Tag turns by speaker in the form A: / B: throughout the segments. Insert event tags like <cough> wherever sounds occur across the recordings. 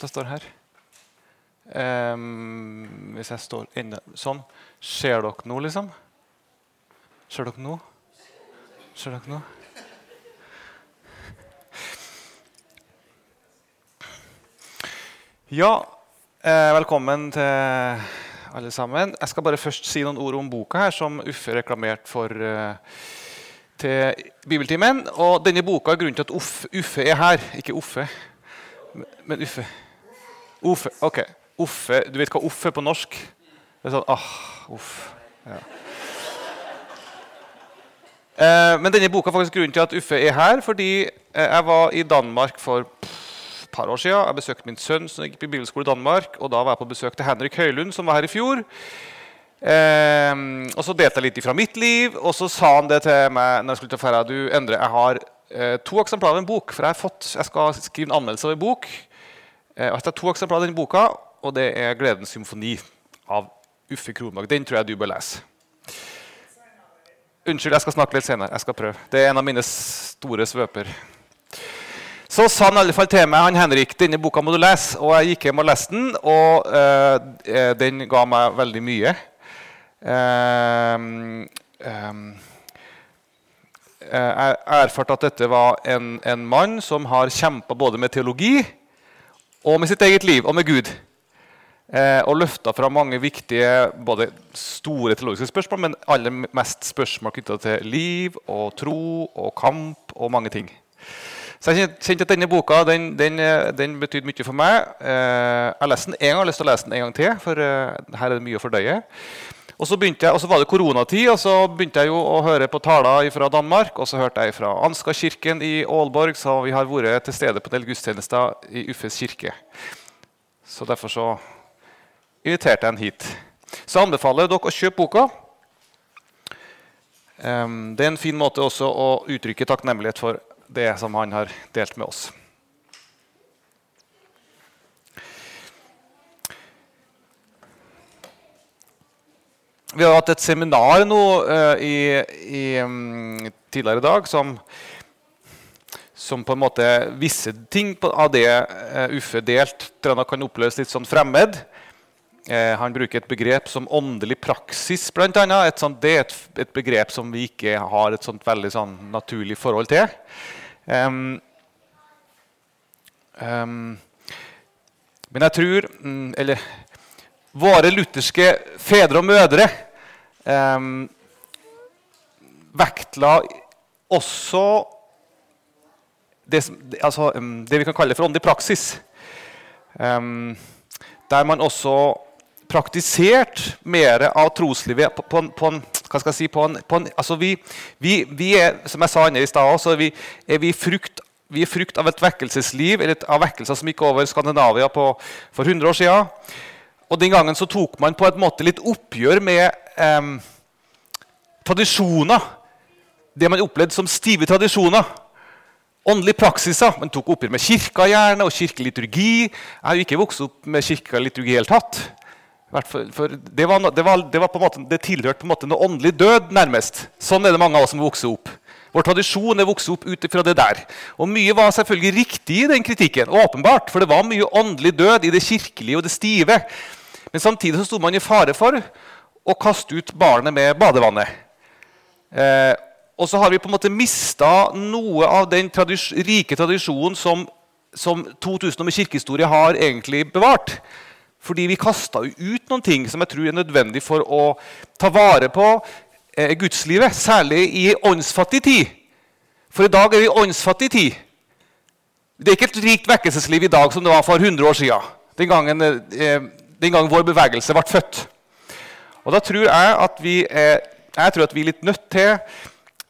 A: det står her. Um, hvis jeg står inne sånn Ser dere noe, liksom? Ser dere noe? Ser dere noe? Ja, eh, velkommen til alle sammen. Jeg skal bare først si noen ord om boka her som Uffe reklamerte for eh, til Bibeltimen. Og denne boka er grunnen til at Uffe er her. Ikke Uffe, men Uffe. Uffe, ok. Uffe, Du vet hva Uffe på norsk? Det er sånn ah, uff. Ja. Eh, men denne boka er faktisk grunnen til at Uffe er her, fordi eh, jeg var i Danmark for et par år siden. Jeg besøkte min sønn som gikk på bibelskole i Danmark. Og da var jeg på besøk til Henrik Høylund, som var her i fjor. Eh, og så delte jeg litt fra mitt liv, og så sa han det til meg når jeg skulle til ferie. Du, Endre, jeg har eh, to eksemplarer av en bok, for jeg, fått, jeg skal skrive en anmeldelse av en bok. Eh, jeg har to eksemplarer av den boka, og det er 'Gledens symfoni' av Uffe Kronberg. Den tror jeg du bør lese. Unnskyld, jeg skal snakke litt senere. Jeg skal prøve. Det er en av mine store svøper. Så sa han i alle fall til meg han Henrik, denne boka må du lese. Og jeg gikk hjem og leste den, og uh, den ga meg veldig mye. Uh, um, jeg erfarte at dette var en, en mann som har kjempa både med teologi og med sitt eget liv og med Gud. Eh, og løfta fra mange viktige både store teologiske spørsmål, men aller mest spørsmål knytta til liv og tro og kamp og mange ting. Så jeg kjente at denne boka den, den, den betydde mye for meg. Eh, jeg leste den en gang, jeg har lyst til å lese den en gang til, for eh, her er det mye å fordøye. Og så, jeg, og så var det koronatid, og så begynte jeg jo å høre på taler fra Danmark. Og så hørte jeg fra Ansgarkirken i Aalborg, så vi har vært til stede på en del gudstjenester i Uffes kirke. Så derfor så inviterte jeg ham hit. Så jeg anbefaler dere å kjøpe boka. Det er en fin måte også å uttrykke takknemlighet for det som han har delt med oss. Vi har hatt et seminar nå uh, i, i, um, tidligere i dag som, som, på en måte Visse ting av det uh, Uffe delt, kan oppleves litt sånn fremmed. Eh, han bruker et begrep som åndelig praksis, annet. Et det er et, et, begrep som vi ikke har et sånt veldig sånn naturlig forhold til. Um, um, men jeg tror mm, Eller våre lutherske fedre og mødre um, vektla også det, som, altså, det, vi kan kalle for åndelig praksis. der man også praktisert mer av troslivet på, på, på, en, hva skal jeg si, på en, på en altså vi, vi, vi, er, Som jeg sa i stad, så er vi, er vi, frukt, vi er frukt av et vekkelsesliv, eller av vekkelser som gikk over Skandinavia på, for 100 år siden. Og Den gangen så tok man på en måte litt oppgjør med eh, tradisjoner. Det man opplevde som stive tradisjoner. Åndelige praksiser. Man tok oppgjør med kirka gjerne, og kirkelig liturgi. Jeg har jo ikke vokst opp med kirkelig liturgi i hele tatt. For det, var, det, var, det, var måte, det, tilhørte på en måte noe åndelig død, nærmest. Sånn er det mange av oss som vokser opp. Vår tradisjon er vokst opp ut fra det der. Og Mye var selvfølgelig riktig i den kritikken, åpenbart, for det var mye åndelig død i det kirkelige og det stive. Men samtidig så sto man i fare for å kaste ut barnet med badevannet. Eh, og så har vi på en måte mista noe av den tradis rike tradisjonen som, som 2000 år med kirkehistorie har egentlig bevart. Fordi vi kasta ut noen ting som jeg tror er nødvendig for å ta vare på eh, gudslivet. Særlig i åndsfattig tid. For i dag er vi åndsfattig tid. Det er ikke et rikt vekkelsesliv i dag som det var for 100 år siden. Den gangen, eh, den gangen vår bevegelse ble født. Og da tror jeg at vi er, jeg tror at vi er litt nødt til,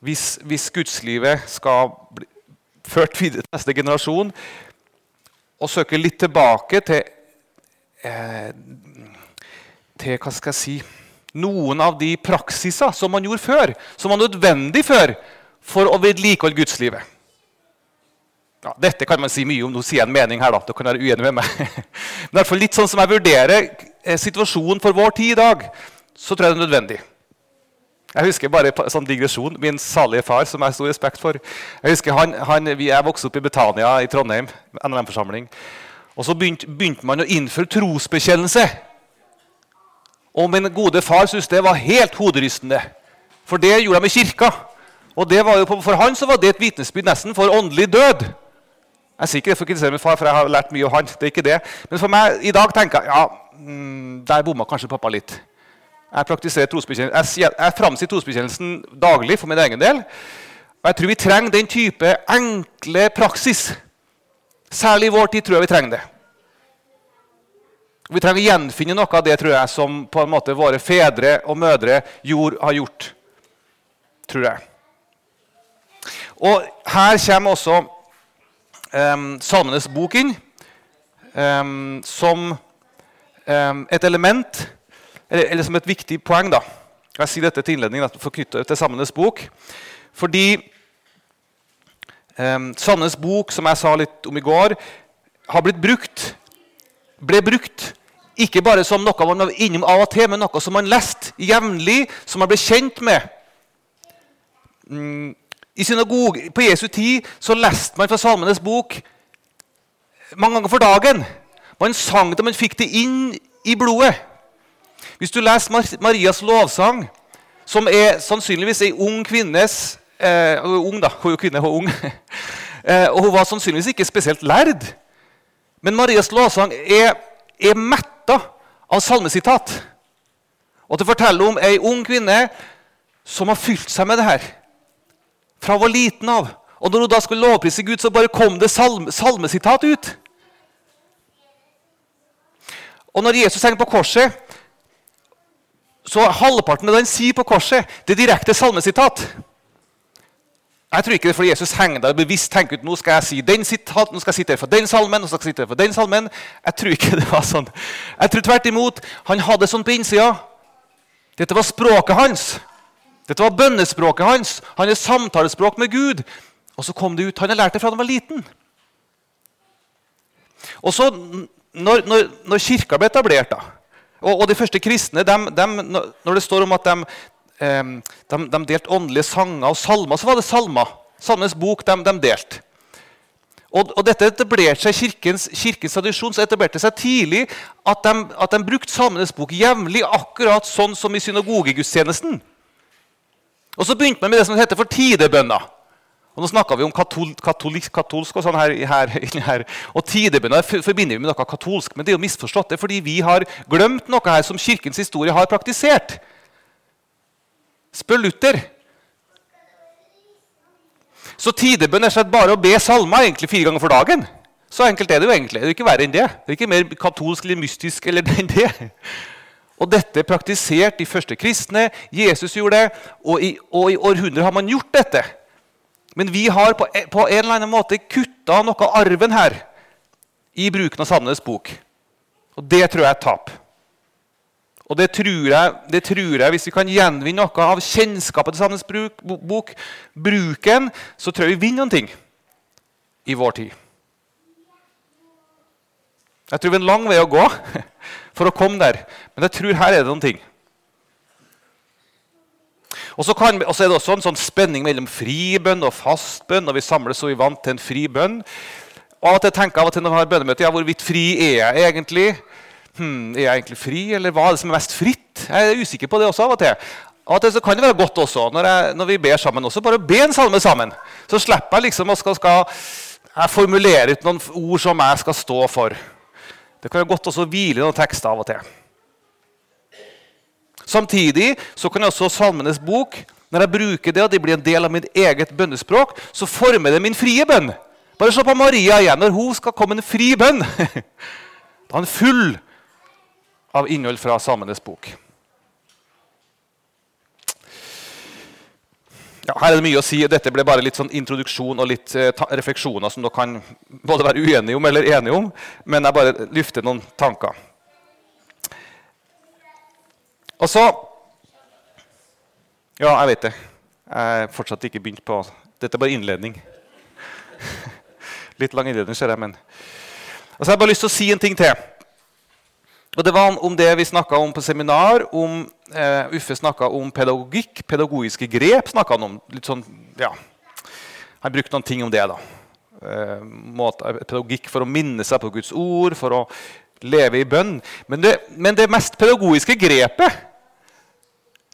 A: hvis, hvis gudslivet skal bli ført videre til neste generasjon, å søke litt tilbake til eh, til hva skal jeg si, noen av de praksiser som man gjorde før, som var nødvendig før for å vedlikeholde gudslivet. Ja, dette kan man si mye om. Nå sier jeg en mening her. da, Du kan være uenig med meg. <laughs> Men i hvert fall litt sånn som jeg vurderer eh, situasjonen for vår tid i dag, så tror jeg det er nødvendig. Jeg husker bare en sånn digresjon. Min salige far, som jeg har stor respekt for. Jeg husker han, han, er vokst opp i Betania i Trondheim. NLM-forsamling. Og så begynte, begynte man å innføre trosbekjennelse. Og min gode far syntes det var helt hoderystende. For det gjorde de i kirka. Og på, For han så var det et vitnesbyrd nesten for åndelig død. Jeg ikke det for å kritisere min far, for jeg har lært mye av han. det er ikke det. Men for meg i dag tenker jeg ja, mm, der bomma kanskje pappa litt. Jeg praktiserer trosbekjennelsen, jeg, framsier trosbekjennelsen daglig for min egen del. Og jeg tror vi trenger den type enkle praksis. Særlig i vår tid tror jeg vi trenger det. Vi trenger å gjenfinne noe av det tror jeg, som på en måte våre fedre og mødre gjorde, har gjort. Tror jeg. Og her kommer også um, Salmenes bok inn um, som um, et element, eller, eller, som et viktig poeng. da. Jeg sier dette til innledning for å knytte til Salmenes bok. Fordi eh, Salmenes bok, som jeg sa litt om i går, har blitt brukt, ble brukt ikke bare som noe man var innom av og til, men noe som man leste jevnlig, som man ble kjent med. Mm, I synagog, På Jesu tid så leste man fra Salmenes bok mange ganger for dagen. Man sang det, man fikk det inn i blodet. Hvis du leser Marias lovsang, som er sannsynligvis ei ung kvinnes eh, ung da, Hun er jo kvinne, hun er ung. <laughs> eh, og hun var sannsynligvis ikke spesielt lærd. Men Marias lovsang er, er metta av salmesitat. Og det forteller om ei ung kvinne som har fylt seg med det her fra hun var liten av. Og når hun da skulle lovprise Gud, så bare kom det salme, salmesitat ut. Og når Jesus henger på korset, så halvparten av det han sier på korset, det er direkte salmesitat. Jeg tror ikke det er fordi Jesus henger der og bevisst tenker ut nå skal jeg si den sitat, nå skal jeg sitere for den salmen, nå skal jeg sitere for den salmen. Jeg tror ikke det var sånn. Jeg tror tvert imot han hadde sånn på innsida. Dette var språket hans. Dette var bønnespråket hans. Han er samtalespråk med Gud. Og så kom det ut. Han har lært det fra han var liten. Og så, når, når, når kirka ble etablert, da, og, og, de første kristne dem, dem, Når det står om at de, de, de delte åndelige sanger og salmer, så var det salmer. Salmenes bok de, de delte. Og, og, dette etablerte seg kirkens, kirkens tradisjon så etablerte seg tidlig at de, at de brukte Salmenes bok jevnlig, akkurat sånn som i synagogegudstjenesten. Og så begynte man med det som heter for tidebønner. Og Nå snakker vi om katol, katolisk, katolsk og sånn her, her, <laughs> her. Og tidebønner forbinder vi med noe katolsk, men det er jo misforstått. Det er fordi vi har glemt noe her som kirkens historie har praktisert. Spør Luther. Så tidebønn er slett bare å be salmer egentlig fire ganger for dagen. Så enkelt er det jo egentlig. Det er ikke verre enn det. Det er ikke mer katolsk eller mystisk eller <laughs> enn det. Og dette er praktisert de første kristne. Jesus gjorde det, og i, og i århundrer har man gjort dette. Men vi har på, på en eller annen måte kutta noe av arven her i bruken av Sandnes bok. Og det tror jeg er et tap. Og det tror, jeg, det tror jeg, Hvis vi kan gjenvinne noe av kjennskapet til Sandnes bok, bruken, så tror jeg vi vinner noen ting i vår tid. Jeg tror vi har en lang vei å gå <laughs> for å komme der, men jeg tror her er det noen ting. Og så, kan, og så, er det også en sånn spenning mellom fribønn og fastbønn. og Vi samles så vi vant til en fri bønn. Og og til tenker jeg av og til når vi har bønnemøte, ja, hvorvidt fri er jeg egentlig? Hmm, er jeg egentlig fri, eller hva er det som er mest fritt? Jeg er usikker på det også av og til. Av og til så kan det være godt også, når, jeg, når vi ber sammen, også bare be en salme sammen. Så slipper jeg liksom å skal, skal jeg formulere ut noen ord som jeg skal stå for. Det kan være godt også å hvile i noen tekster av og til. Samtidig så kan jeg også Salmenes bok når jeg bruker det, og det blir en del av mitt eget bønnespråk, så former det min frie bønn. Bare se på Maria igjen. Når hun skal komme en fri bønn, <laughs> da er han full av innhold fra Salmenes bok. Ja, her er det mye å si. Dette ble bare litt sånn introduksjon og litt eh, refleksjoner som dere kan både være uenige om eller enige om. Men jeg bare lufter noen tanker. Og så Ja, jeg vet det. Jeg har fortsatt ikke begynt på Dette er bare innledning. <laughs> Litt lang innledning, ser jeg, men Og så har jeg bare lyst til å si en ting til. Og Det var om det vi snakka om på seminar. om uh, Uffe snakka om pedagogikk. Pedagogiske grep snakka han om. litt sånn, ja, Han brukte noen ting om det. da. eh, måte, pedagogikk for å minne seg på Guds ord, for å leve i bønn. Men det, men det mest pedagogiske grepet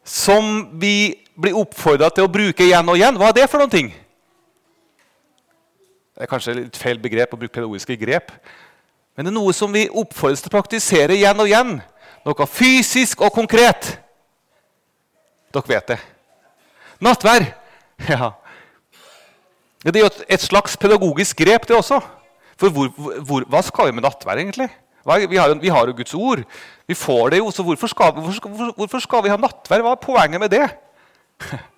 A: som vi blir oppfordra til å bruke igjen og igjen, hva er det for noen ting? Det er kanskje litt feil begrep å bruke pedagogiske grep. Men det er noe som vi oppfordres til å praktisere igjen og igjen. Noe fysisk og konkret. Dere vet det. Nattvær. <laughs> Ja. Det er jo et slags pedagogisk grep, det også. For hvor, hvor, hva skal vi med nattvær, egentlig? Vi har, vi har, jo Guds ord. Vi får det jo, så hvorfor skal, hvorfor, hvorfor skal vi ha nattverd? Hva er poenget med det? <laughs>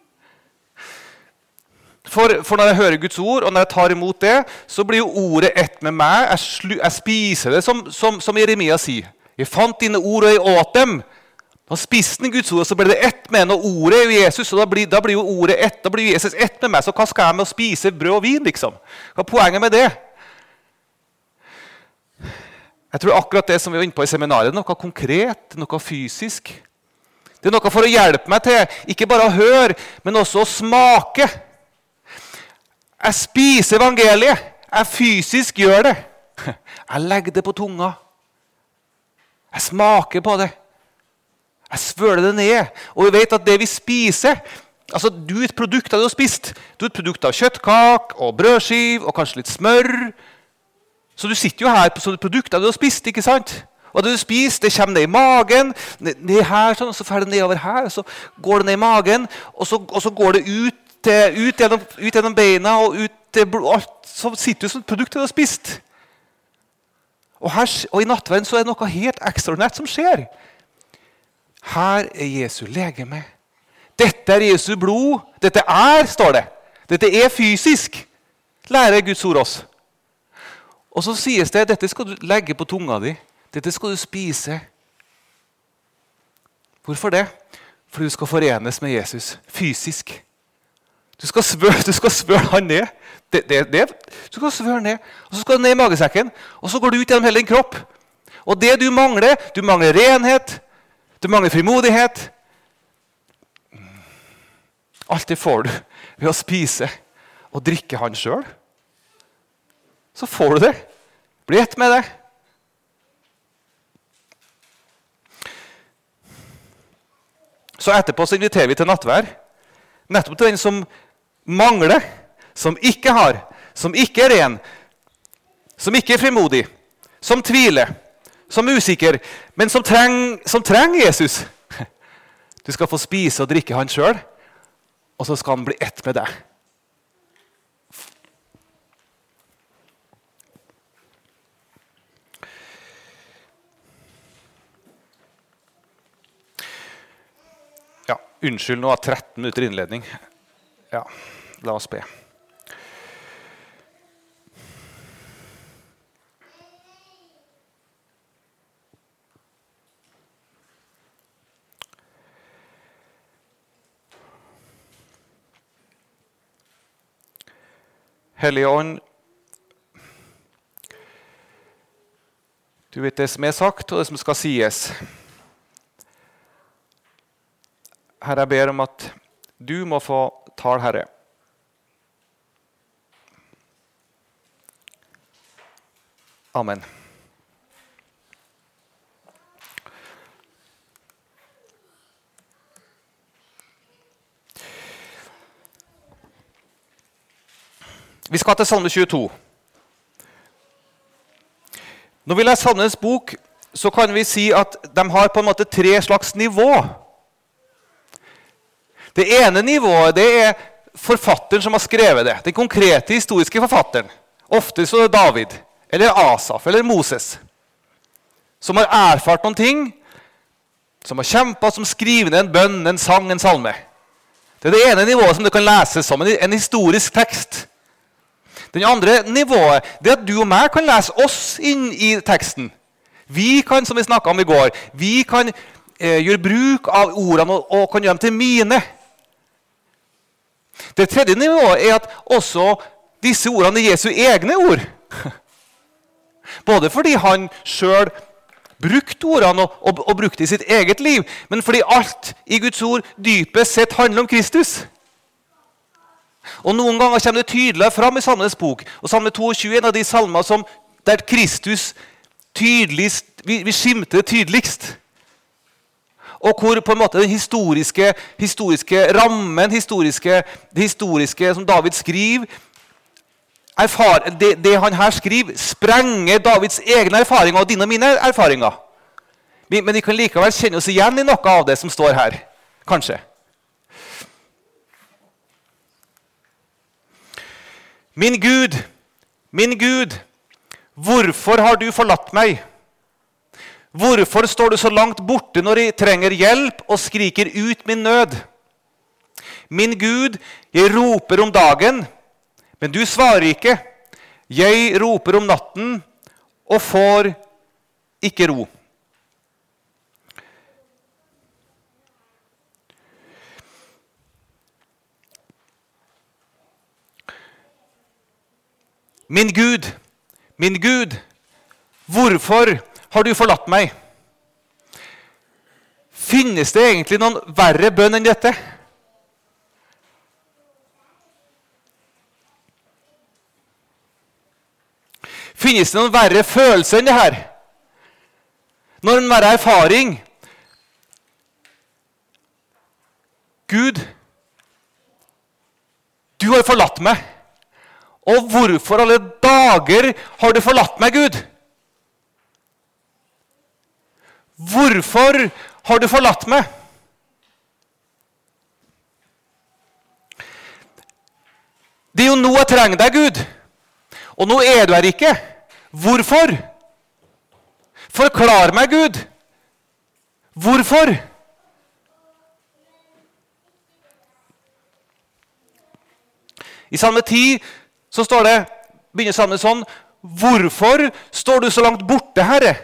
A: For, for, når jeg hører Guds ord, og når jeg tar imot det, så blir jo ordet ett med meg. Jeg, slu, jeg spiser det, som, som, som, Jeremia sier. Jeg fant dine ord, og jeg åt dem. Da spiste han Guds ord, og så ble det ett med når ordet er Jesus. og da blir, da blir, jo ordet ett, da blir Jesus ett med meg. Så hva skal jeg med å spise brød og vin? liksom? Hva er poenget med det? Jeg tror akkurat det som vi var inne på i seminaret, noe konkret, noe fysisk. Det er noe for å hjelpe meg til ikke bare å høre, men også å smake. Jeg spiser evangeliet. Jeg fysisk gjør det. Jeg legger det på tunga. Jeg smaker på det. Jeg svøler det ned. Og vi vet at det vi spiser altså Du er et produkt av det du har spist. Du er et produkt av kjøttkake og brødskive og kanskje litt smør. Så du sitter jo her som sånne produkter du har spist. ikke sant? Og det du spiser, det kommer ned i magen, ned, her, sånn, og så fer det nedover her. og Så går det ned i magen, og så, og så går det ut, til, ut, gjennom, ut, gjennom, beina og ut til alt. Så sitter du som et produkt du har spist. Og, her, og i nattverden så er det noe helt ekstraordinært som skjer. Her er Jesu legeme. Dette er Jesu blod. Dette er, står det. Dette er fysisk, lærer Guds ord oss. Og så sies det dette skal du legge på tunga di. Dette skal du spise. Hvorfor det? Fordi du skal forenes med Jesus fysisk. Du skal svøre, du han ned. Det, det, det. Du skal svøre ned, og Så skal du ned i magesekken, og så går du ut gjennom hele din kropp. Og det du mangler Du mangler renhet, du mangler frimodighet. Alt det får du ved å spise og drikke han sjøl så får du det. Bli ett med det. Så etterpå så inviterer vi til nattvær. Nettopp til den som mangler, som ikke har, som ikke er ren, som ikke er frimodig, som tviler, som er usikker, men som trenger, som Jesus. <laughs> Du skal få spise og drikke han sjøl, og så skal han bli ett med deg. Unnskyld, nå har 13 minutter innledning. Ja, la oss be. Hellige Ånd, du vet det som er sagt, og det som skal sies. Herre, jeg ber om at du må få tale, Herre. Amen. Vi skal til Salme 22. Når vi leser Salmenes bok, så kan vi si at de har på en måte tre slags nivå. Det ene nivået det er forfatteren som har skrevet det. Den konkrete historiske forfatteren. Ofte så er det David eller Asaf eller Moses. Som har erfart noen ting, som har kjempa, som skriver en bønn, en sang, en salme. Det er det ene nivået som du kan lese som en, historisk tekst. Den andre nivået det er at du og meg kan lese oss inn i teksten. Vi kan, som vi om i går, vi kan eh, gjøre bruk av ordene og, og kan gjøre dem til mine. Det tredje nivået er at også disse ordene er Jesu egne ord. <laughs> Både fordi han sjøl brukte ordene og, og, og brukte i sitt eget liv, men fordi alt i Guds ord dypest sett handler om Kristus. Og Noen ganger kommer det tydeligere fram i Salmenes bok. Og Salme 22 er en av de salmer som, der Kristus tydeligst, vi, vi skimter tydeligst. Og hvor på en måte den historiske, historiske rammen, historiske, det historiske som David skriver erfar, det, det, han her skriver, sprenger Davids egne erfaringer og dine og mine erfaringer. Men vi kan likevel kjenne oss igjen i noe av det som står her. Kanskje. Min Gud, min Gud, hvorfor har du forlatt meg? Hvorfor står du så langt borte når jeg trenger hjelp og skriker ut min nød? Min Gud, jeg roper om dagen, men du svarer ikke. Jeg roper om natten og får ikke ro. Min Gud, min Gud, hvorfor har du forlatt meg? Finnes det egentlig noen verre bønn enn dette? Finnes det noen verre følelse enn det her? Noen verre erfaring? Gud, du har forlatt meg. Og hvorfor alle dager har du forlatt meg, Gud? Hvorfor har du forlatt meg? Det er jo nå jeg trenger deg, Gud. Og nå er du her ikke. Hvorfor? Forklar meg, Gud. Hvorfor? I Salme 10 så står det, begynner salmen sånn Hvorfor står du så langt borte, Herre?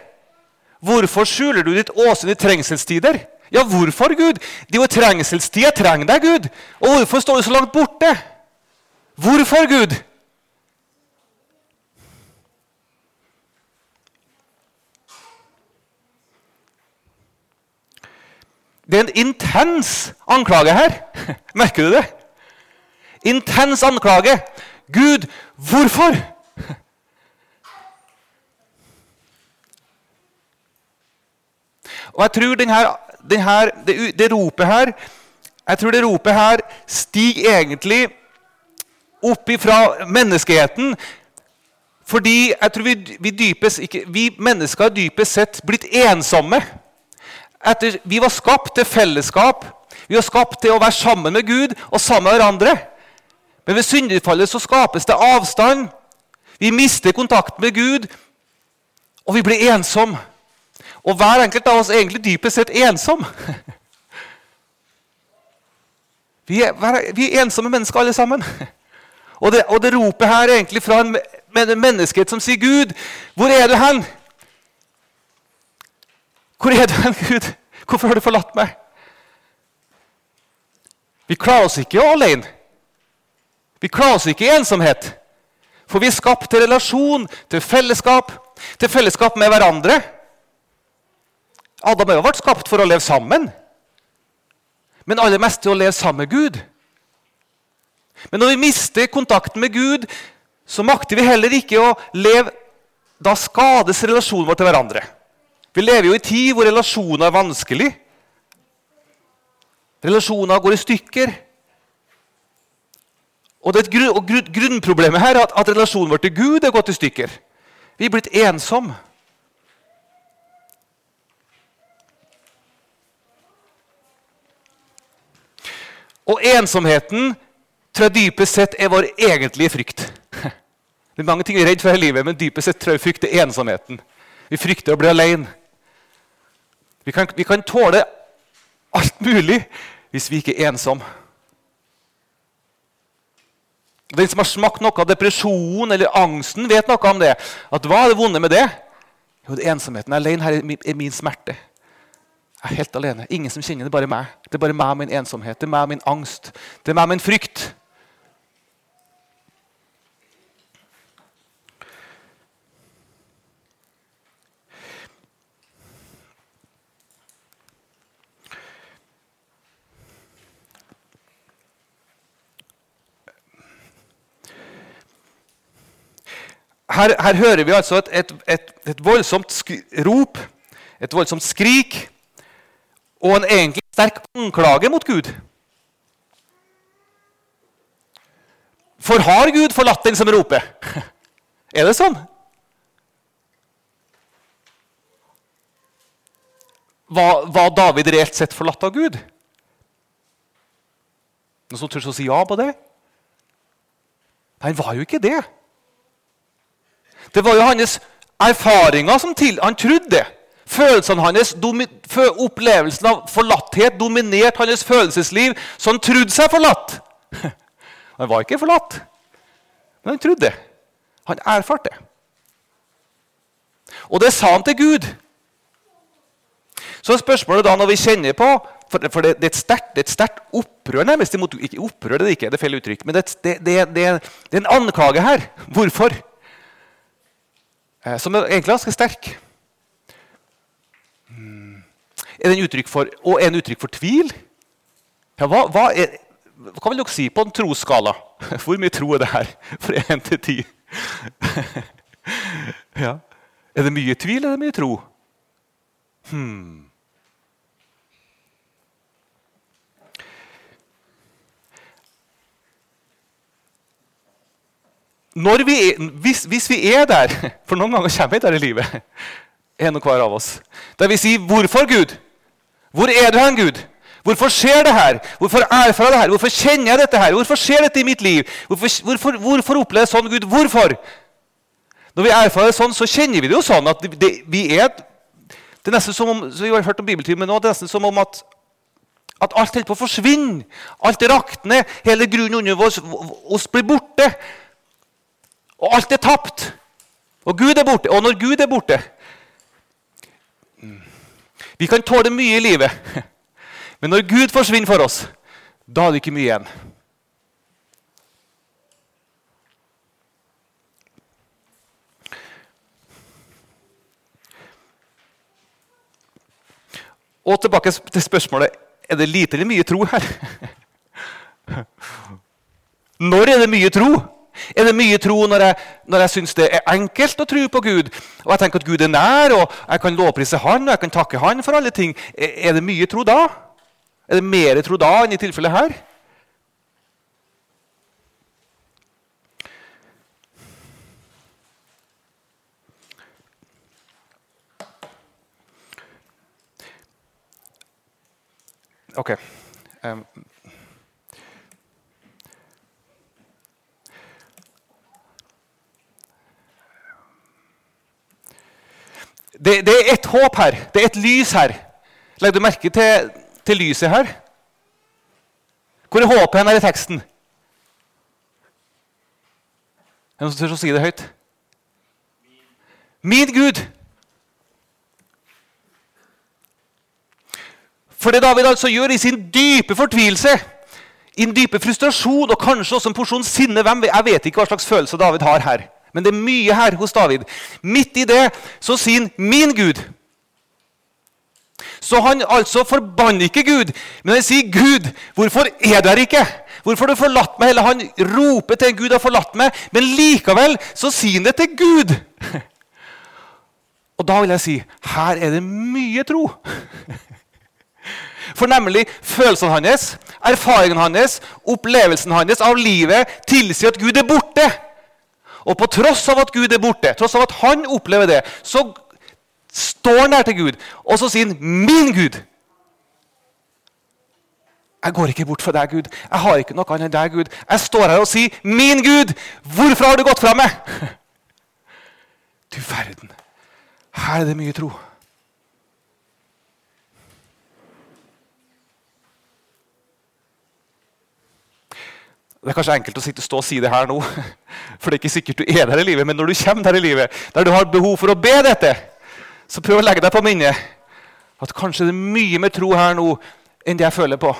A: Hvorfor skjuler du ditt åsyn i trengselstider? Ja, hvorfor, Gud? Det er jo trengselstid. Jeg trenger deg, Gud. Og hvorfor står du så langt borte? Hvorfor, Gud? Det er en intens anklage her. <laughs> Merker du det? Intens anklage. Gud, hvorfor? Og jeg tror denne, denne, det, det ropet her jeg tror det ropet her stiger egentlig opp ifra menneskeheten. Fordi jeg tror vi, vi, dypest, ikke, vi mennesker har dypest sett blitt ensomme. Etter, vi var skapt til fellesskap. Vi var skapt til å være sammen med Gud og sammen med hverandre. Men ved syndefallet så skapes det avstand. Vi mister kontakten med Gud, og vi blir ensomme. Og hver enkelt av oss er egentlig dypest sett ensom. <laughs> Vi er, vi er ensomme mennesker, alle sammen. <laughs> Og det, og det ropet her er egentlig fra en, en menneskehet som sier, 'Gud, hvor er du hen?' Hvor er du hen, Gud? Hvorfor har du forlatt meg? Vi klarer oss ikke alene. Vi klarer oss ikke i ensomhet. For vi er skapt til relasjon, til fellesskap, til fellesskap med hverandre. Adam og Eva ble skapt for å leve sammen, men aller mest til å leve sammen med Gud. Men når vi mister kontakten med Gud, så makter vi heller ikke å leve Da skades relasjonen vår til hverandre. Vi lever jo i tid hvor relasjoner er vanskelig. Relasjoner går i stykker. Og, grunn, og Grunnproblemet her er at, at relasjonen vår til Gud er gått i stykker. Vi er blitt ensomme. Og ensomheten tror jeg dypest sett er vår egentlige frykt. <laughs> Det er mange ting vi er redd for i livet, men dypest sett tror jeg vi frykter ensomheten. Vi frykter å bli alene. Vi kan, vi kan tåle alt mulig hvis vi ikke er ensomme. Den som har smakt noe av depresjon eller angsten, vet noe om det. At Hva er det vonde med det? Jo, det er ensomheten. Alene her er min smerte. Jeg er helt alene. Ingen som kjenner det, bare meg. Det er bare meg og min ensomhet, det er meg og min angst, det er meg og min frykt. Her, her hører vi altså et, et, et, et voldsomt rop, et voldsomt skrik og en egentlig sterk anklage mot Gud. For har Gud forlatt den som roper? <laughs> Er det sånn? Var, var David reelt sett forlatt av Gud? Noen som tør å si ja på det? Nei, han var jo ikke det. Det var jo hans erfaringer som til Han trodde det. Følelsene hans, Opplevelsen av forlatthet dominerte hans følelsesliv, så han trodde seg forlatt. <laughs> Han var ikke forlatt, men han trodde det. Han erfarte det. Og det sa han til Gud. Så spørsmålet da, når vi kjenner på For, det, det, er et sterkt opprør nærmest imot Ikke opprør, det er ikke, det er feil uttrykk, men det, det, det, er en anklage her. <laughs> Hvorfor? Eh, som er egentlig ganske sterk. Er det en uttrykk for, og er den uttrykk for tvil? Ja, hva, hva, er, hva, vil dere si på en trosskala? <laughs> Hvor mye tro er det her? Fra 1 til 10? <laughs> ja. Er det mye tvil, eller er det mye tro? Hmm. Vi hvis, hvis, vi er der <laughs> For noen ganger kommer vi der i livet, en og hver av oss. Der vi sier 'Hvorfor, Gud? Hvor er du hen, Gud? Hvorfor skjer det her? Hvorfor erfarer jeg det her? Hvorfor kjenner jeg dette her? Hvorfor skjer dette i mitt liv? Hvorfor, hvorfor, hvorfor opplever jeg sånn, Gud? Hvorfor? Når vi erfarer det sånn, så kjenner vi det jo sånn at det, vi er Det er nesten som om vi har hørt om bibeltimen nå, det er nesten som om at, at alt holder på å forsvinne. Alt rakner. Hele grunnen under oss, oss blir borte. Og alt er tapt. Og Gud er borte. Og når Gud er borte Vi kan tåle mye i livet, <laughs> men når Gud forsvinner for oss, da er det ikke mye igjen. Og tilbake til spørsmålet er det lite eller mye tro her. <laughs> Når er det mye tro? Er det mye tro når jeg, når jeg syns det er enkelt å tro på Gud? Og jeg tenker at Gud er nær, og jeg kan lovprise Han og jeg kan takke Han for alle ting. Er det mye tro da? Er det mer tro da enn i tilfellet her? Ok. Um, Det, det, er et håp her. Det er et lys her. Legger du merke til, til lyset her? Hvor er håpet hen her i teksten? Er det noen som tør å si det høyt? Min Gud. For det David altså gjør i sin dype fortvilelse, i en dype frustrasjon og kanskje også en porsjon sinne hvem, Jeg vet ikke hva slags følelse David har her. Men det er mye her hos David. Midt i det så sier han 'min Gud'. Så han altså forbanner ikke Gud, men han sier 'Gud, hvorfor er du her ikke?' Hvorfor har du forlatt meg? Eller han roper til en Gud har forlatt meg, men likevel så sier han det til Gud. Og da vil jeg si her er det mye tro. For nemlig følelsene hans, erfaringen hans, opplevelsen hans av livet tilsier at Gud er borte. Og på tross av at Gud er borte, tross av at han opplever det, så står han der til Gud, og så sier han 'min Gud'. Jeg går ikke bort fra deg, Gud. Jeg har ikke noe annet enn deg, Gud. Jeg står her og sier, 'Min Gud, hvorfor har du gått fra meg?' <laughs> Du verden. Her er det mye tro. Det er kanskje enkelt å sitte, stå og si det her nå, <laughs> for det er ikke sikkert du er der i livet. Men når du kommer der i livet, der du har behov for å be dette, så prøv å legge deg på minnet at kanskje det er mye mer tro her nå enn det jeg føler på.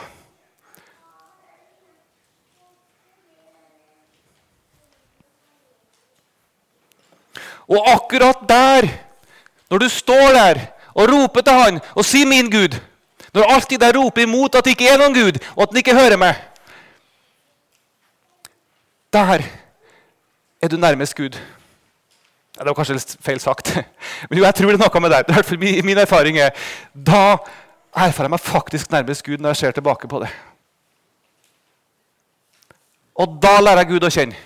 A: Og akkurat der, når du står der og roper til han og sier 'min Gud', når alltid der roper imot at det ikke er noen Gud, og at han ikke hører meg Der er du nærmest Gud. Det var kanskje litt feil sagt. <laughs> Men jo, jeg tror det er noe med det. I hvert fall min, erfaring er da erfarer jeg meg faktisk nærmest Gud når jeg ser tilbake på det. Og da lærer jeg Gud å kjenne.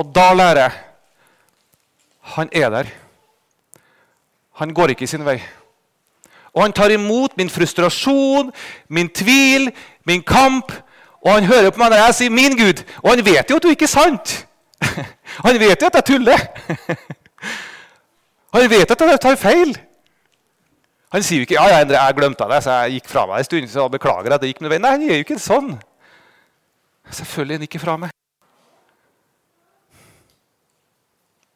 A: Og da lærer jeg han er der. Han går ikke sin vei. Og han tar imot min frustrasjon, min tvil, min kamp. Og han hører på meg når jeg sier 'min Gud'. Og han vet jo at du ikke er sant. <laughs> Han vet jo at jeg tuller. <laughs> Han vet at jeg tar feil. Han sier jo ikke 'ja, ja, Endre, jeg glemte det, så jeg gikk fra meg en stund'. så beklager at det gikk med vei. Nei, han gjør jo ikke sånn. Selvfølgelig er han ikke fra meg.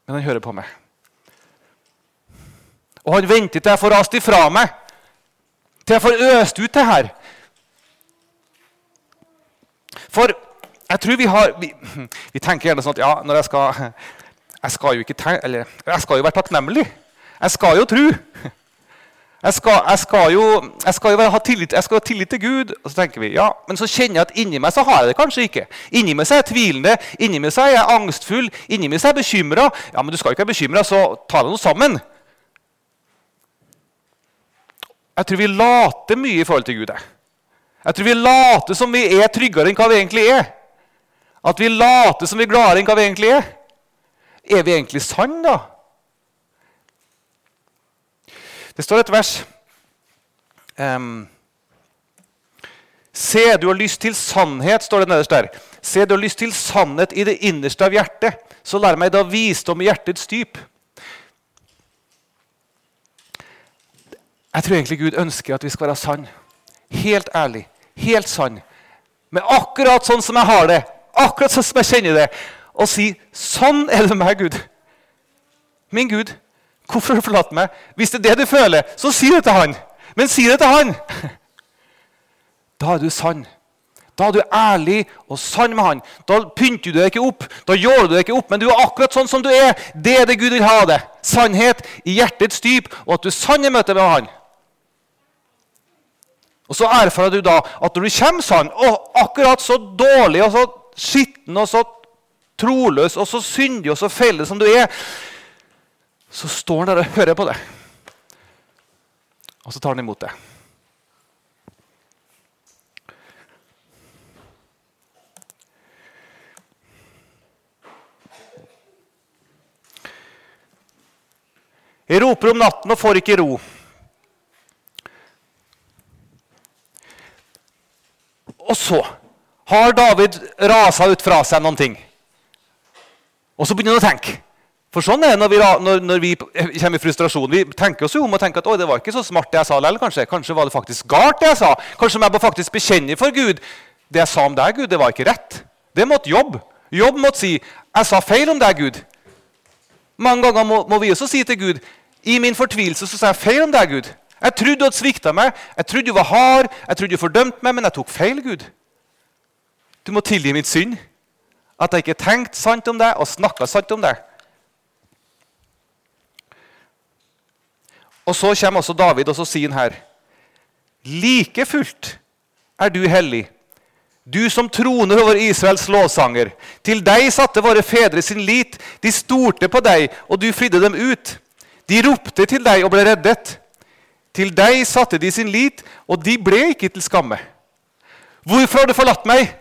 A: Men han hører på meg. Og han venter til jeg får rast ifra meg, til jeg får øst ut det her. For jeg tror vi har Vi, vi tenker gjerne sånn at ja, når jeg skal Jeg skal tenke, eller, jeg skal jo være takknemlig. Jeg skal jo tro. Jeg skal, jeg skal, jo, jeg skal jo ha tillit, jeg skal ha tillit til Gud. Og så tenker vi, ja, Men så kjenner jeg at inni meg så har jeg det kanskje ikke. Inni meg så er jeg tvilende, inni meg så er jeg angstfull, inni meg så er jeg bekymra. Ja, men du skal jo ikke være bekymra, så ta deg noe sammen. Jeg tror vi later mye i forhold til Gud. Jeg tror vi later som vi er tryggere enn hva vi egentlig er. At vi later som vi er gladere enn hva vi egentlig er. Er vi egentlig sann, da? Det står et vers um, Se, du har lyst til sannhet, står det nederst der. Se, du har lyst til sannhet i det innerste av hjertet. Så lær meg da visdom i hjertets dyp. Jeg tror egentlig Gud ønsker at vi skal være sann. Helt ærlig. Helt sann. Men akkurat sånn som jeg har det, akkurat sånn som jeg kjenner det. Og si 'Sånn er det meg, Gud'. Min Gud, hvorfor har du forlatt meg? Hvis det er det du føler, så si det til han. Men si det til han! <laughs> Da er du sann. Da er du ærlig og sann med han. Da pynter du deg ikke opp, da gjør du deg ikke opp, men du er akkurat sånn som du er. Det er det Gud vil ha det. Sannhet i hjertets dyp, og at du er sann i møte med han. Og så erfarer du da at når du kommer sånn, og akkurat så dårlig og så skitten og så troløs og så syndig og så feil som du er, så står han der og hører på det. Og så tar han imot det. Jeg roper om natten og får ikke ro. Og så har David rasa ut fra seg noen ting. Og så begynner han å tenke. For sånn er det når vi, når, når vi kommer i frustrasjon. Vi tenker oss jo om og tenker at det var ikke så smart det jeg sa likevel. Kanskje. kanskje var det faktisk galt, det jeg sa. Kanskje må faktisk bekjenne for Gud. Det jeg sa om deg, Gud, det var ikke rett. Det måtte jobb. Jobb måtte si 'Jeg sa feil om deg, Gud'. Mange ganger må, må vi også si til Gud 'I min fortvilelse så sa jeg feil om deg, Gud'. Jeg trodde du hadde svikta meg, jeg trodde du var hard, jeg trodde du fordømte meg, men jeg tok feil, Gud. Du må tilgi mitt synd. At jeg ikke tenkte sant om deg og snakka sant om deg. Og Så kommer også David, og så sier han her Like fullt er du hellig, du som troner over Israels lovsanger. Til deg satte våre fedre sin lit. De stolte på deg, og du fridde dem ut. De ropte til deg og ble reddet. Til deg satte de sin lit, og de ble ikke til skamme. Hvorfor har du forlatt meg?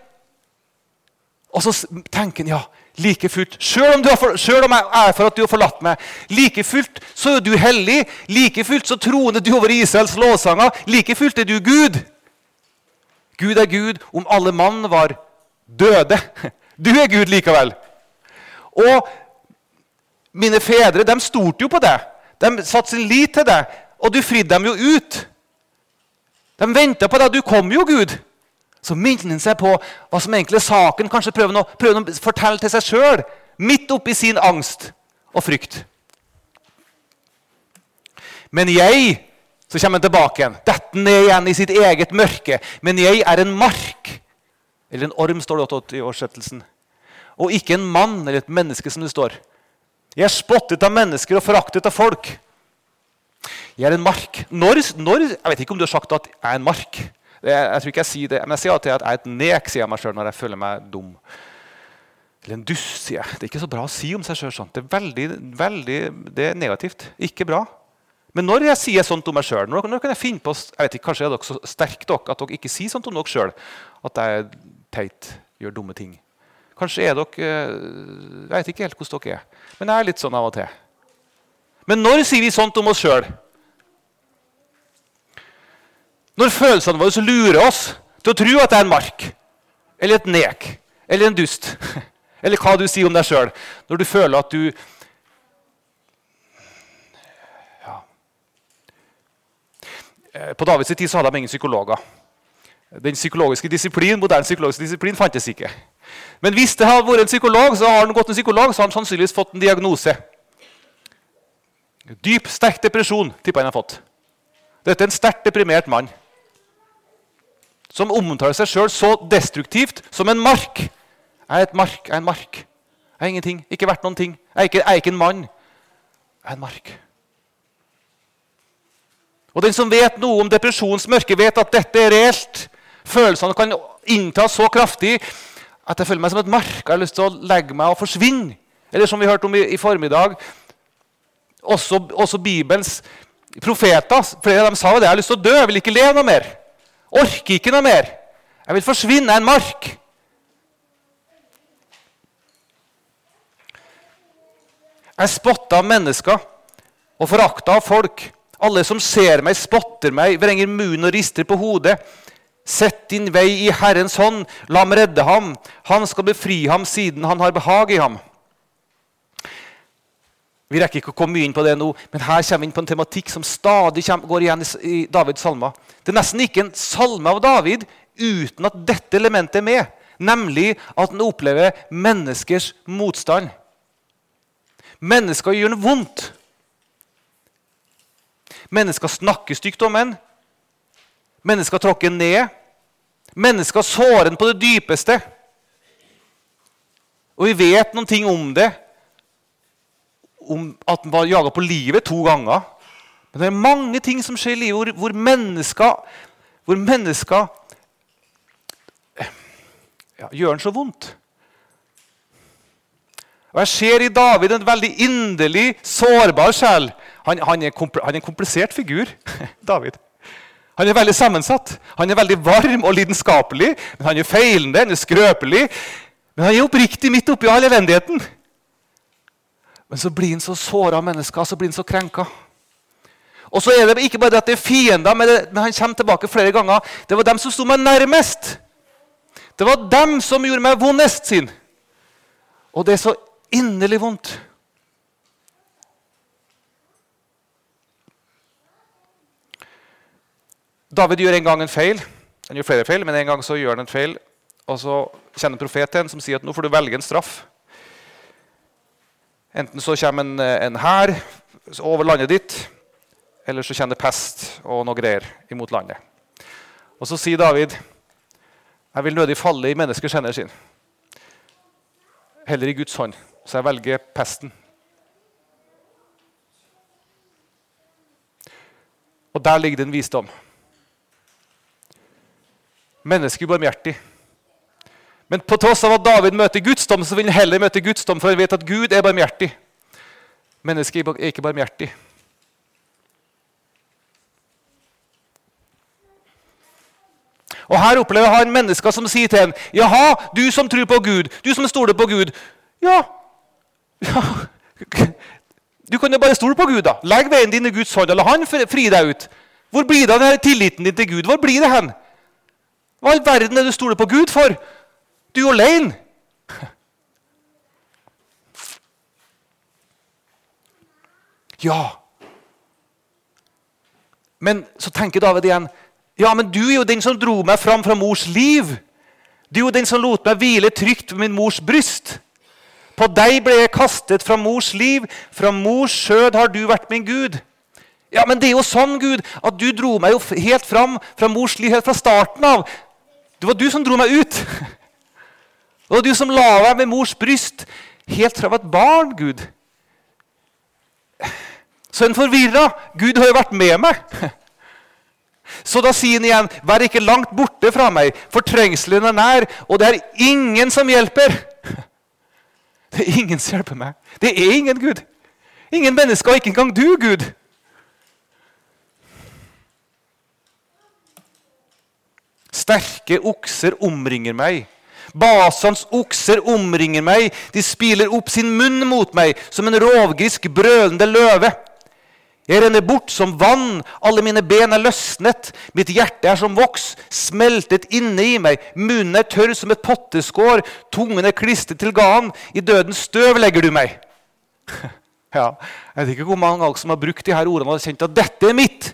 A: Og så tenker han ja, like fullt Selv om, selv om jeg er for at du har forlatt meg, like fullt så er du hellig. Like fullt så troner du over Israels lovsanger. Like fullt er du Gud. Gud er Gud om alle mann var døde. Du er Gud likevel. Og mine fedre de stolte jo på det. De satte sin lit til det. Og du fridde dem jo ut. De venta på deg. Du kom jo, Gud. Så minner han seg på hva som egentlig er saken. Kanskje prøver han å, prøver å fortelle til seg sjøl, midt oppi sin angst og frykt. Men jeg Så kommer han tilbake igjen. Detter ned igjen i sitt eget mørke. Men jeg er en mark. Eller en orm, står det i oversettelsen. Og ikke en mann eller et menneske, som det står. Jeg er spottet av mennesker og foraktet av folk. Jeg er en mark. Når, når, jeg vet ikke om du har sagt at jeg er en mark. Jeg, jeg tror ikke jeg sier det, men jeg sier alltid at jeg er et nek, sier jeg meg sjøl når jeg føler meg dum. Eller en dust, sier jeg. Det er ikke så bra å si om seg sjøl sånt. Det er veldig, veldig det er negativt. Ikke bra. Men når jeg sier sånt om meg sjøl, når, når, kan jeg finne på jeg vet ikke, Kanskje er dere så sterke dere, at dere ikke sier sånt om dere sjøl. At jeg er teit, gjør dumme ting. Kanskje er dere Jeg vet ikke helt hvordan dere er. Men jeg er litt sånn av og til. Men når sier vi sånt om oss sjøl? Når følelsene våre lurer oss til å tro at det er en mark eller et nek eller en dust, <laughs> eller hva du sier om deg sjøl, når du føler at du ja. Eh, på Davids tid så hadde de ingen psykologer. Den psykologiske disiplin, moderne psykologiske disiplin fantes ikke. Men hvis det hadde vært en psykolog, så har han gått en psykolog, så har han sannsynligvis fått en diagnose. Dyp, sterk depresjon tipper han har fått. Dette er en sterkt deprimert mann som omtaler seg sjøl så destruktivt som en mark. Jeg er et mark, jeg er en mark. Jeg er ingenting, ikke verdt noen ting. Jeg er ikke, jeg er ikke en mann. Jeg er en mark. Og Den som vet noe om depresjonens mørke, vet at dette er reelt. Følelsene kan innta så kraftig at jeg føler meg som et mark. Jeg har lyst til å legge meg og forsvinne. Eller som vi hørte om i, i formiddag, også, også, Bibelens profeter flere av dem sa det. Jeg har lyst til å dø, jeg vil ikke leve noe mer. Orker ikke noe mer. Jeg vil forsvinne en mark. Jeg spotter av mennesker og forakter av folk. Alle som ser meg, spotter meg, vrenger munnen og rister på hodet. Sett din vei i Herrens hånd, la ham redde ham. Han skal befri ham siden han har behag i ham. Vi rekker ikke å komme mye inn på det nå, men her kommer vi inn på en tematikk som stadig går igjen i Davids salmer. Det er nesten ikke en salme av David uten at dette elementet er med, nemlig at han opplever menneskers motstand. Mennesker gjør det vondt. Mennesker snakker stygt om en. Mennesker tråkker ned. Mennesker sårer en på det dypeste. Og vi vet noen ting om det. Om at han var jaga på livet to ganger. Men det er mange ting som skjer i livet hvor, hvor mennesker, hvor mennesker ja, gjør en så vondt. Og Jeg ser i David en veldig inderlig, sårbar sjel. Han, han, er, han er en komplisert figur. <laughs> David. Han er veldig sammensatt. Han er veldig varm og lidenskapelig. Men han er feilende, han er skrøpelig. Men han er oppriktig midt oppi all elendigheten. Men så blir han så såra av mennesker, så blir han så krenka. Og så er det ikke bare at det er fiender, men, det, men han kommer tilbake flere ganger. Det var dem som sto meg nærmest. Det var dem som gjorde meg vondest sin. Og det er så inderlig vondt. David gjør en gang en feil. Han gjør flere feil, men en gang så gjør han en feil. Og så kjenner en profet til en som sier at nå får du velge en straff. Enten så kommer en, en hær over landet ditt, eller så kommer det pest og noe greier imot landet. Og så sier David jeg vil nødig falle i menneskers hender sin. Heller i Guds hånd. Så jeg velger pesten. Og der ligger det en visdom. Mennesket ubarmhjertig. Men på tross av at David møter Guds dom, så vil han heller møte Guds dom, for han vet at Gud er barmhjertig. Mennesket er ikke barmhjertig. Og Her opplever han mennesker som sier til ham Jaha, du som tror på Gud, du som stoler på Gud. Ja, ja. Du kan jo bare stole på Gud. da. Legg veien din i Guds hånd, og la Han fri deg ut. Hvor blir det av denne tilliten din til Gud? Hvor blir det hen? Hva i all verden er det du stoler på Gud for? Du er alene. Ja. Men så tenker David igjen ja, men du er jo den som dro meg fram fra mors liv. Du er jo den som lot meg hvile trygt ved min mors bryst. På deg ble jeg kastet fra mors liv, fra mors skjød har du vært min Gud. Ja, men det er jo sånn, Gud, at du dro meg jo helt fram fra mors liv helt fra starten av. Det var du som dro meg ut. <laughs> Det var du som la deg ved mors bryst helt fra jeg var et barn, Gud. Så en forvirra. Gud har jo vært med meg. Så da sier han igjen, 'Vær ikke langt borte fra meg, for trengselen er nær, og det er ingen som hjelper.' Det er ingen som hjelper meg. Det er ingen Gud. Ingen mennesker, ikke engang du, Gud. Sterke okser omringer meg. Basans okser omringer meg. De spiler opp sin munn mot meg som en rovgrisk brølende løve. Jeg renner bort som vann, alle mine ben er løsnet, mitt hjerte er som voks, smeltet inne i meg, munnen er tørr som et potteskår, tungen er klistret til ganen, i dødens støv legger du meg. <laughs> Ja, Jeg vet ikke hvor mange av som har brukt de her ordene og har kjent at dette er mitt.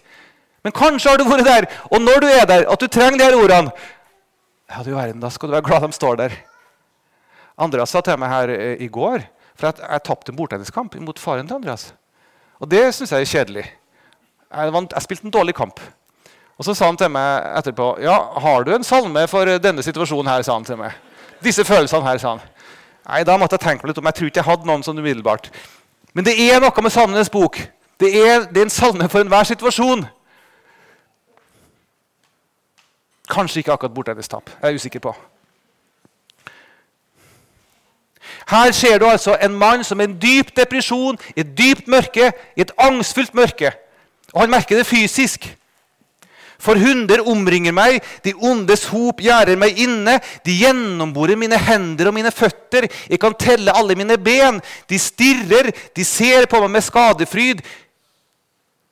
A: Men kanskje har du vært der, og når du er der, at du trenger de her ordene. Ja, du verden, Da skal du være glad de står der. Andreas sa til meg her eh, i går for at jeg tapte en bordtenniskamp mot faren til Andreas. Og det syns jeg er kjedelig. Jeg, jeg spilte en dårlig kamp. Og Så sa han til meg etterpå ja, har du en salme for denne situasjonen. her, sa han til meg. Disse følelsene her, sa han. Nei, Da måtte jeg tenke meg litt om. Jeg tror ikke jeg hadde noen sånn umiddelbart. Men det er noe med Salmenes bok. Det er, det er en salme for enhver situasjon. Kanskje ikke akkurat bortendestap. Jeg er usikker på. Her ser du altså en mann som er i en dyp depresjon, i et dypt mørke, i et angstfullt mørke. Og han merker det fysisk. For hunder omringer meg, de ondes hop gjerder meg inne. De gjennomborer mine hender og mine føtter. Jeg kan telle alle mine ben. De stirrer, de ser på meg med skadefryd.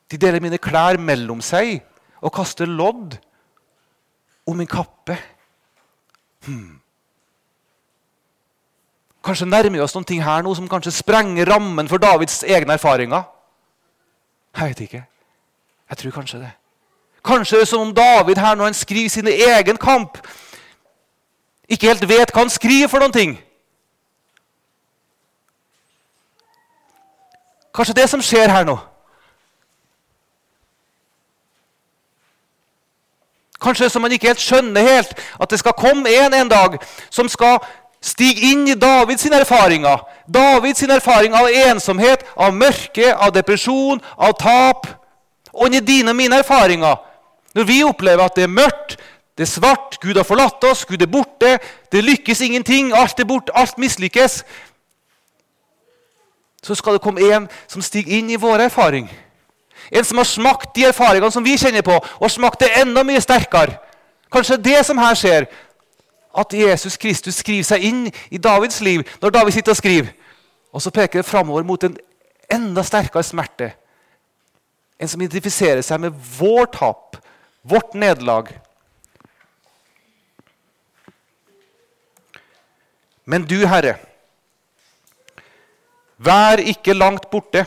A: De deler mine klær mellom seg og kaster lodd om min kappe. Hmm. Kanskje nærmer vi oss noen ting her nå som kanskje sprenger rammen for Davids egne erfaringer. Jeg vet ikke. Jeg tror kanskje det. Kanskje det er som om David her når han skriver sin egen kamp, ikke helt vet hva han skriver for noen ting. Kanskje det som skjer her nå. Kanskje som man ikke helt skjønner helt at det skal komme en en dag som skal stige inn i Davids erfaringer. Davids erfaringer av ensomhet, av mørke, av depresjon, av tap. Og i dine og mine erfaringer. Når vi opplever at det er mørkt, det er svart, Gud har forlatt oss, Gud er borte, det lykkes ingenting, alt er borte, alt mislykkes Så skal det komme en som stiger inn i vår erfaring. En som har smakt de erfaringene som vi kjenner på, og smakt det enda mye sterkere. Kanskje det som her skjer, at Jesus Kristus skriver seg inn i Davids liv når David sitter og skriver. Og så peker det framover mot en enda sterkere smerte. En som identifiserer seg med vår tap, vårt nederlag. Men du, Herre, vær ikke langt borte.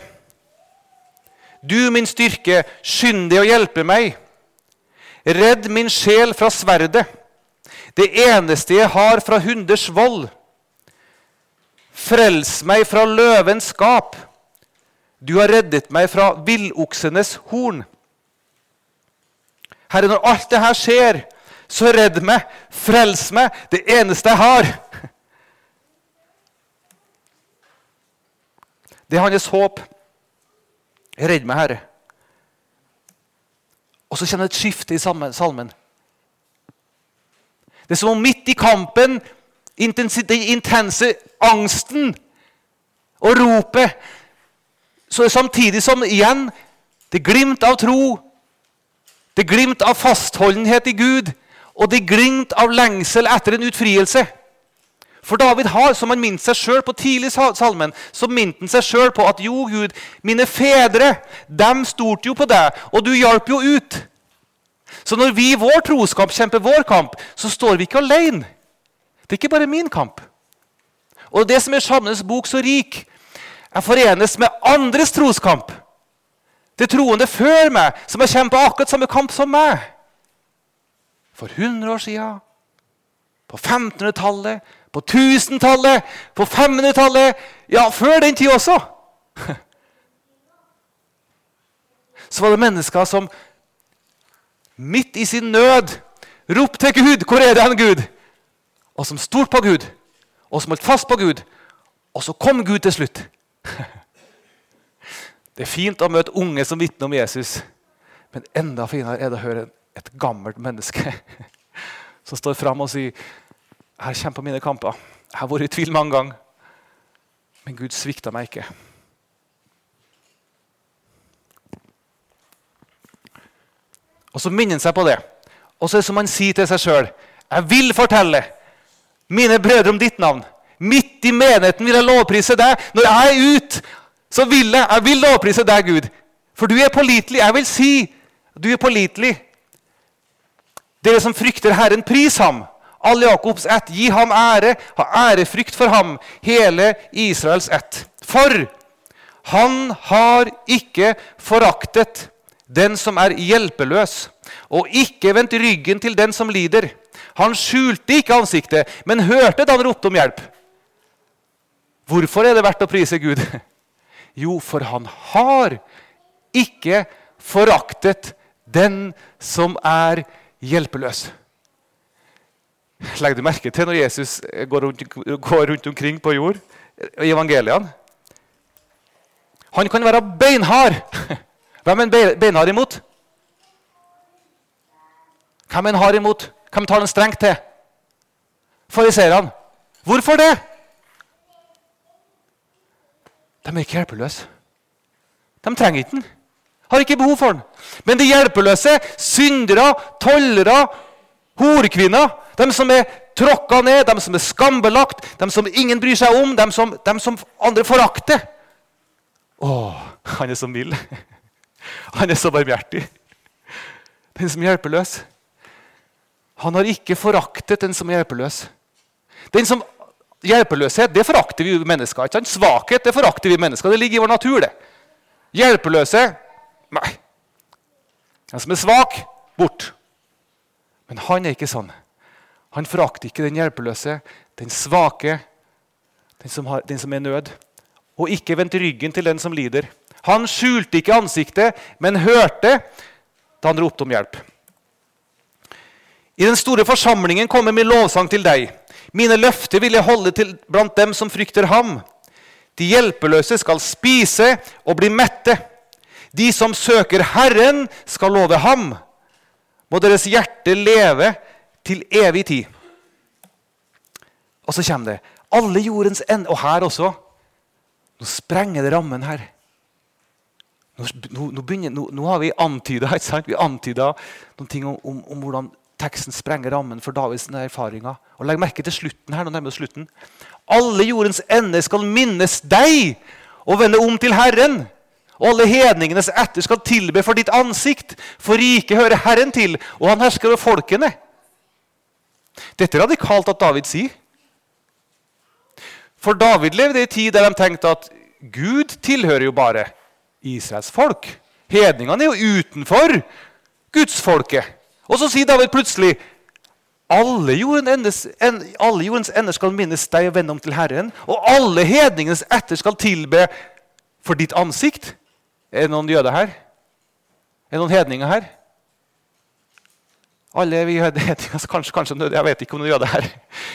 A: Du, min styrke, skynd deg å hjelpe meg. Redd min sjel fra sverdet, det eneste jeg har fra hunders vold. Frels meg fra løvens skap. Du har reddet meg fra villoksenes horn. Herre, når alt det her skjer, så redd meg, frels meg, det eneste jeg har. Det er hans håp. Redd meg, Herre. Og så kjenner det et skifte i salmen. Det er som om midt i kampen, den intense angsten og ropet, så er det samtidig som igjen det glimt av tro, det glimt av fastholdenhet i Gud, og det glimt av lengsel etter en utfrielse. For David har, som han minnet seg sjøl på tidlig i salmen, så minte han seg sjøl på at jo, Gud, mine fedre dem stolte jo på deg, og du hjalp jo ut. Så når vi i vår troskamp kjemper vår kamp, så står vi ikke alene. Det er ikke bare min kamp. Og det som gjør Salmenes bok så rik, er forenes med andres troskamp. Det troende før meg, som har kjempet akkurat samme kamp som meg. For 100 år siden, på 1500-tallet, på 1000-tallet, på 500-tallet Ja, før den tid også. <laughs> Så var det mennesker som midt i sin nød ropte til Gud 'Hvor er det hen, Gud?' Og som stolte på Gud, og som holdt fast på Gud. Og så kom Gud til slutt. <laughs> Det er fint å møte unge som vitner om Jesus, men enda finere er det å høre et gammelt menneske <laughs> som står fram og sier jeg har kjempa mine kamper. Jeg har vært i tvil mange ganger. Men Gud svikta meg ikke. Og så minner han seg på det. Og så er det som han sier til seg sjøl Jeg vil fortelle mine brødre om ditt navn. Midt i menigheten vil jeg lovprise deg. Når jeg er ute, så vil jeg, jeg vil lovprise deg, Gud. For du er pålitelig. Jeg vil si du er pålitelig. Dere som frykter Herren, pris ham. All Jakobs ett, gi ham ære, ha ærefrykt for ham, hele Israels ett. For han har ikke foraktet den som er hjelpeløs, og ikke vendt ryggen til den som lider. Han skjulte ikke ansiktet, men hørte da han ropte om hjelp. Hvorfor er det verdt å prise Gud? <laughs> Jo, for han har ikke foraktet den som er hjelpeløs. Legger du merke til når Jesus går rundt, går rundt omkring på jord i evangeliene? Han kan være beinhard. <laughs> Hvem er en beinhard imot? Hvem er en hard imot? Hvem tar den strengt til? Fariseerne. Hvorfor det? De er ikke hjelpeløse. De trenger ikke den. Har ikke behov for den. Men de hjelpeløse, syndere, tollere, horekvinner, de som er tråkka ned, de som er skambelagt, de som ingen bryr seg om, de som, dem som andre forakter Å, han er så mild. Han er så barmhjertig. Den som er hjelpeløs. Han har ikke foraktet den som er hjelpeløs. Den som Hjelpeløshet det forakter vi mennesker. ikke sant? Svakhet det forakter vi mennesker. Det ligger i vår natur. det. Hjelpeløse nei. Den som er svak bort. Men han er ikke sånn. Han forakter ikke den hjelpeløse, den svake, den som, har, den som er nød. Og ikke vendt ryggen til den som lider. Han skjulte ikke ansiktet, men hørte da han ropte om hjelp. I den store forsamlingen kommer min lovsang til deg. Mine løfter vil jeg holde til blant dem som frykter ham. De hjelpeløse skal spise og bli mette. De som søker Herren, skal love ham. Må deres hjerte leve til evig tid. Og så kommer det. Alle jordens ende Og her også. Nå sprenger det rammen her. Nå, nå, begynner, nå har vi antyda <laughs> noen ting om, om, om, hvordan teksten sprenger rammen for Davids erfaringer. Og Legg merke til slutten her. nå nærmer slutten. Alle jordens ende skal minnes deg og vende om til Herren. Og alle hedningenes etter skal tilbe for ditt ansikt, for riket hører Herren til, og han hersker over folkene. Dette er radikalt at David sier. For David levde i en tid der de tenkte at Gud tilhører jo bare Israels folk. Hedningene er jo utenfor gudsfolket. Og så sier David plutselig alle, jorden endes, en, alle jordens ender skal minnes deg og vende om til Herren. Og alle hedningenes etter skal tilbe for ditt ansikt. Er det noen jøder her? Er det noen hedninger her? Alle vi hedninger, <laughs> kanskje, kanskje Jeg vet ikke om noen jøder her.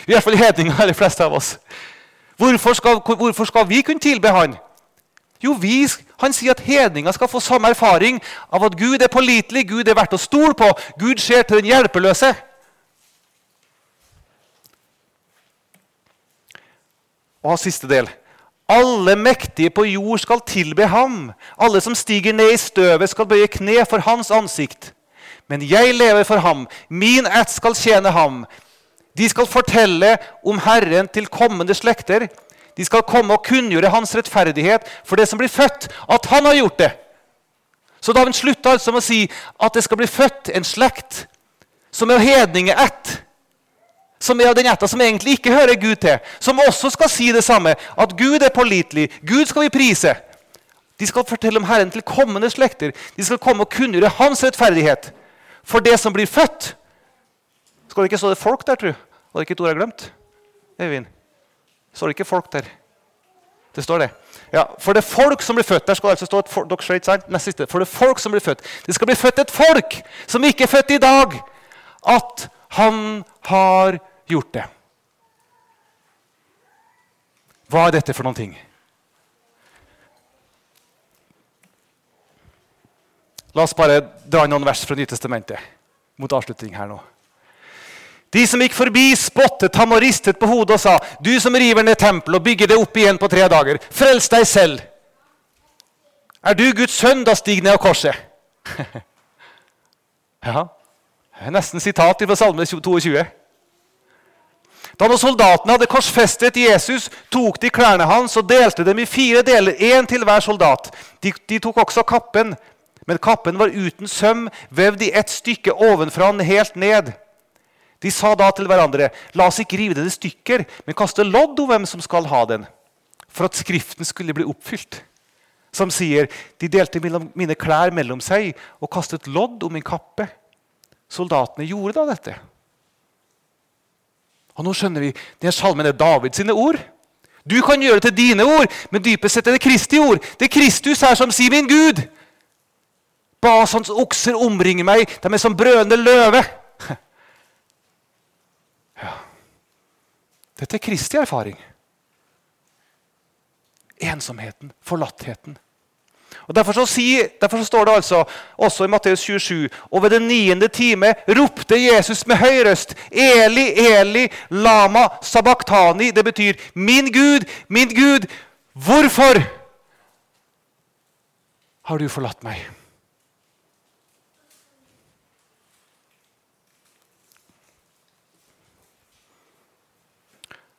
A: I hvert fall hedninger er de fleste av oss. Hvorfor skal, hvorfor skal vi kunne tilbe Han? Jo, vi, Han sier at hedninger skal få samme erfaring av at Gud er pålitelig, Gud er verdt å stole på, Gud ser til den hjelpeløse. Og siste del. Alle mektige på jord skal tilbe ham. Alle som stiger ned i støvet, skal bøye kne for hans ansikt. Men jeg lever for ham. Min ett skal tjene ham. De skal fortelle om Herren til kommende slekter. De skal komme og kunngjøre hans rettferdighet for det som blir født, at han har gjort det. Så David slutta altså med å si at det skal bli født en slekt som er hedningeætt. Som er av den ætta som egentlig ikke hører Gud til. Som også skal si det samme. At Gud er pålitelig. Gud skal vi prise. De skal fortelle om Herren til kommende slekter. De skal komme og kunngjøre hans rettferdighet for det som blir født. Skal det ikke stå det folk der, tru? Var det ikke et ord jeg har glemt? Eivind? Står det ikke folk der? Det står det. Ja, For det folk som blir født Der skal altså stå et folk, dere skjøt, sant? Nest siste. For det folk som blir født. Det skal bli født et folk som ikke er født i dag. At han har gjort det. Hva er dette for noen ting? La oss bare dra noen vers fra Nytestamentet mot avslutning her nå. De som gikk forbi, spottet ham og ristet på hodet og sa, 'Du som river ned tempelet og bygger det opp igjen på tre dager, frels deg selv.' 'Er du Guds sønn, da stig ned av korset.' <laughs> ja, det er nesten sitat fra Salme 22. Da når soldatene hadde korsfestet Jesus, tok de klærne hans og delte dem i fire deler, én til hver soldat. De, de, tok også kappen, men kappen var uten søm, vevd i ett stykke ovenfra og helt ned. De sa da til hverandre, la oss ikke rive den i stykker, men kaste lodd om hvem som skal ha den, for at Skriften skulle bli oppfylt. Som sier, de delte mine klær mellom seg og kastet lodd om min kappe. Soldatene gjorde da dette. Og nå skjønner vi, denne salmen er Davids ord. Du kan gjøre det til dine ord, men dypest sett er det Kristi ord. Det er Kristus her som sier 'min Gud'. Basans okser omringer meg, de er som brødende løve. <laughs> Ja. Dette er Kristi erfaring. Ensomheten, forlattheten. Og derfor sier, derfor står det altså også i Matteus 27 Og ved den niende time ropte Jesus med høy røst Eli, Eli, lama sabachthani. Det betyr Min Gud, min Gud, hvorfor har du forlatt meg?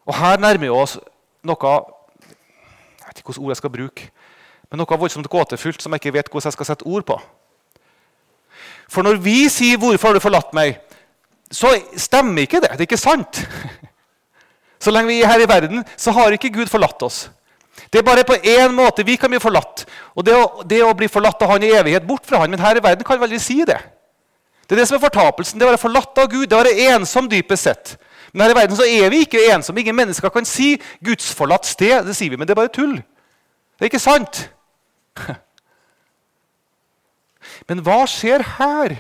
A: Og her nærmer vi oss noe Jeg vet ikke hvilke ord jeg skal bruke men noe voldsomt gåtefullt som jeg ikke vet hvordan jeg skal sette ord på. For når vi sier 'Hvorfor har du forlatt meg', så stemmer ikke det. Det er ikke sant. <laughs> Så lenge vi er her i verden, så har ikke Gud forlatt oss. Det er bare på én måte vi kan bli forlatt. Og det å, det å bli forlatt av Han i evighet, bort fra Han. Men her i verden kan vi aldri si det. Det er det som er fortapelsen. Det å være forlatt av Gud, det å være ensom dypest sett. Men her i verden så er vi ikke ensomme. Ingen mennesker kan si 'gudsforlatt sted'. Det sier vi, men det er bare tull. Det er ikke sant. <laughs> Men hva skjer her?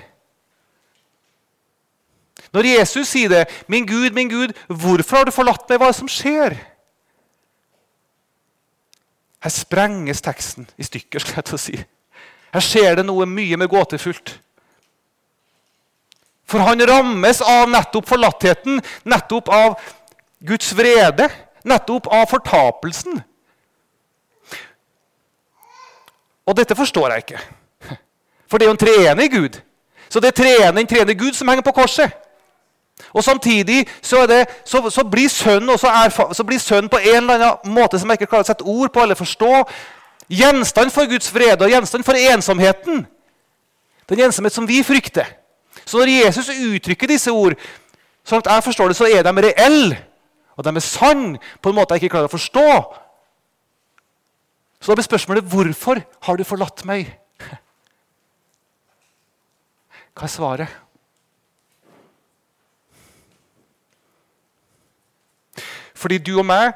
A: Når Jesus sier det, 'Min Gud, min Gud, hvorfor har du forlatt meg?' Hva er det som skjer? Her sprenges teksten i stykker. skal jeg til å si. Her skjer det noe mye mer gåtefullt. For han rammes av nettopp forlattheten, nettopp av Guds vrede, nettopp av fortapelsen. Og dette forstår jeg ikke. For det er jo en treenig Gud. Så det er treende en treende Gud som henger på korset. Og Samtidig så, det, så, så blir sønnen erfar, på en eller annen måte som jeg ikke klarer å sette ord på eller forstå, gjenstand for Guds vrede og gjenstand for ensomheten. Den ensomhet som vi frykter. Så når Jesus uttrykker disse ord, sånn at jeg forstår det, så er de reelle. Og de er sanne på en måte jeg ikke klarer å forstå. Så da blir spørsmålet hvorfor har du forlatt meg? Hva er svaret? Fordi du og meg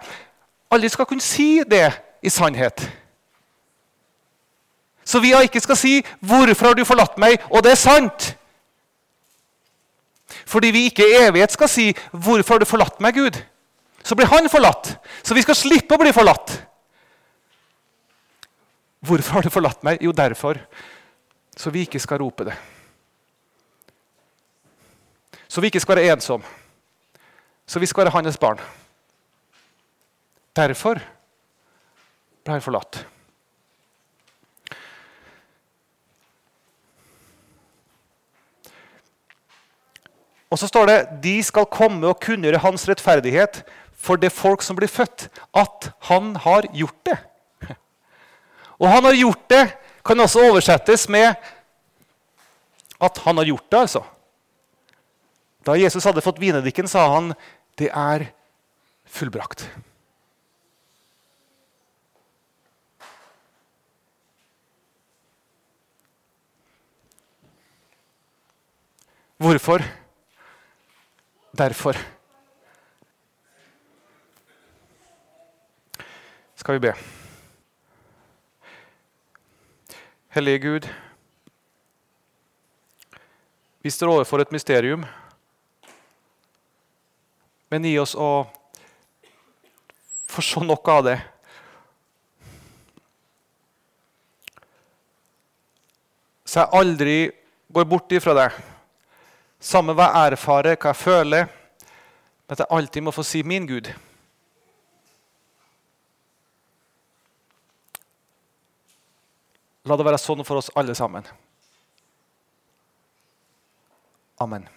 A: aldri skal kunne si det i sannhet. Så vi ikke skal si 'Hvorfor har du forlatt meg?' og det er sant. Fordi vi ikke i evighet skal si 'Hvorfor har du forlatt meg, Gud?' Så blir han forlatt. Så vi skal slippe å bli forlatt. Hvorfor har du forlatt meg? Jo, derfor. Så vi ikke skal rope det. Så vi ikke skal være ensomme. Så vi skal være hans barn. Derfor ble han forlatt. Og så står det de skal komme og kunngjøre hans rettferdighet for det folk som blir født, at han har gjort det. Og han har gjort det kan også oversettes med at han har gjort det, altså. Da Jesus hadde fått vinedikken, sa han det er fullbrakt. Hvorfor? Derfor. Skal vi be. Hellige Gud, vi står overfor et mysterium. Men gi oss å forstå noe av det. Så jeg aldri går bort ifra deg. Samme hva jeg erfarer, hva jeg føler, At jeg alltid må få si 'min Gud'. La det være sånn for oss alle sammen. Amen.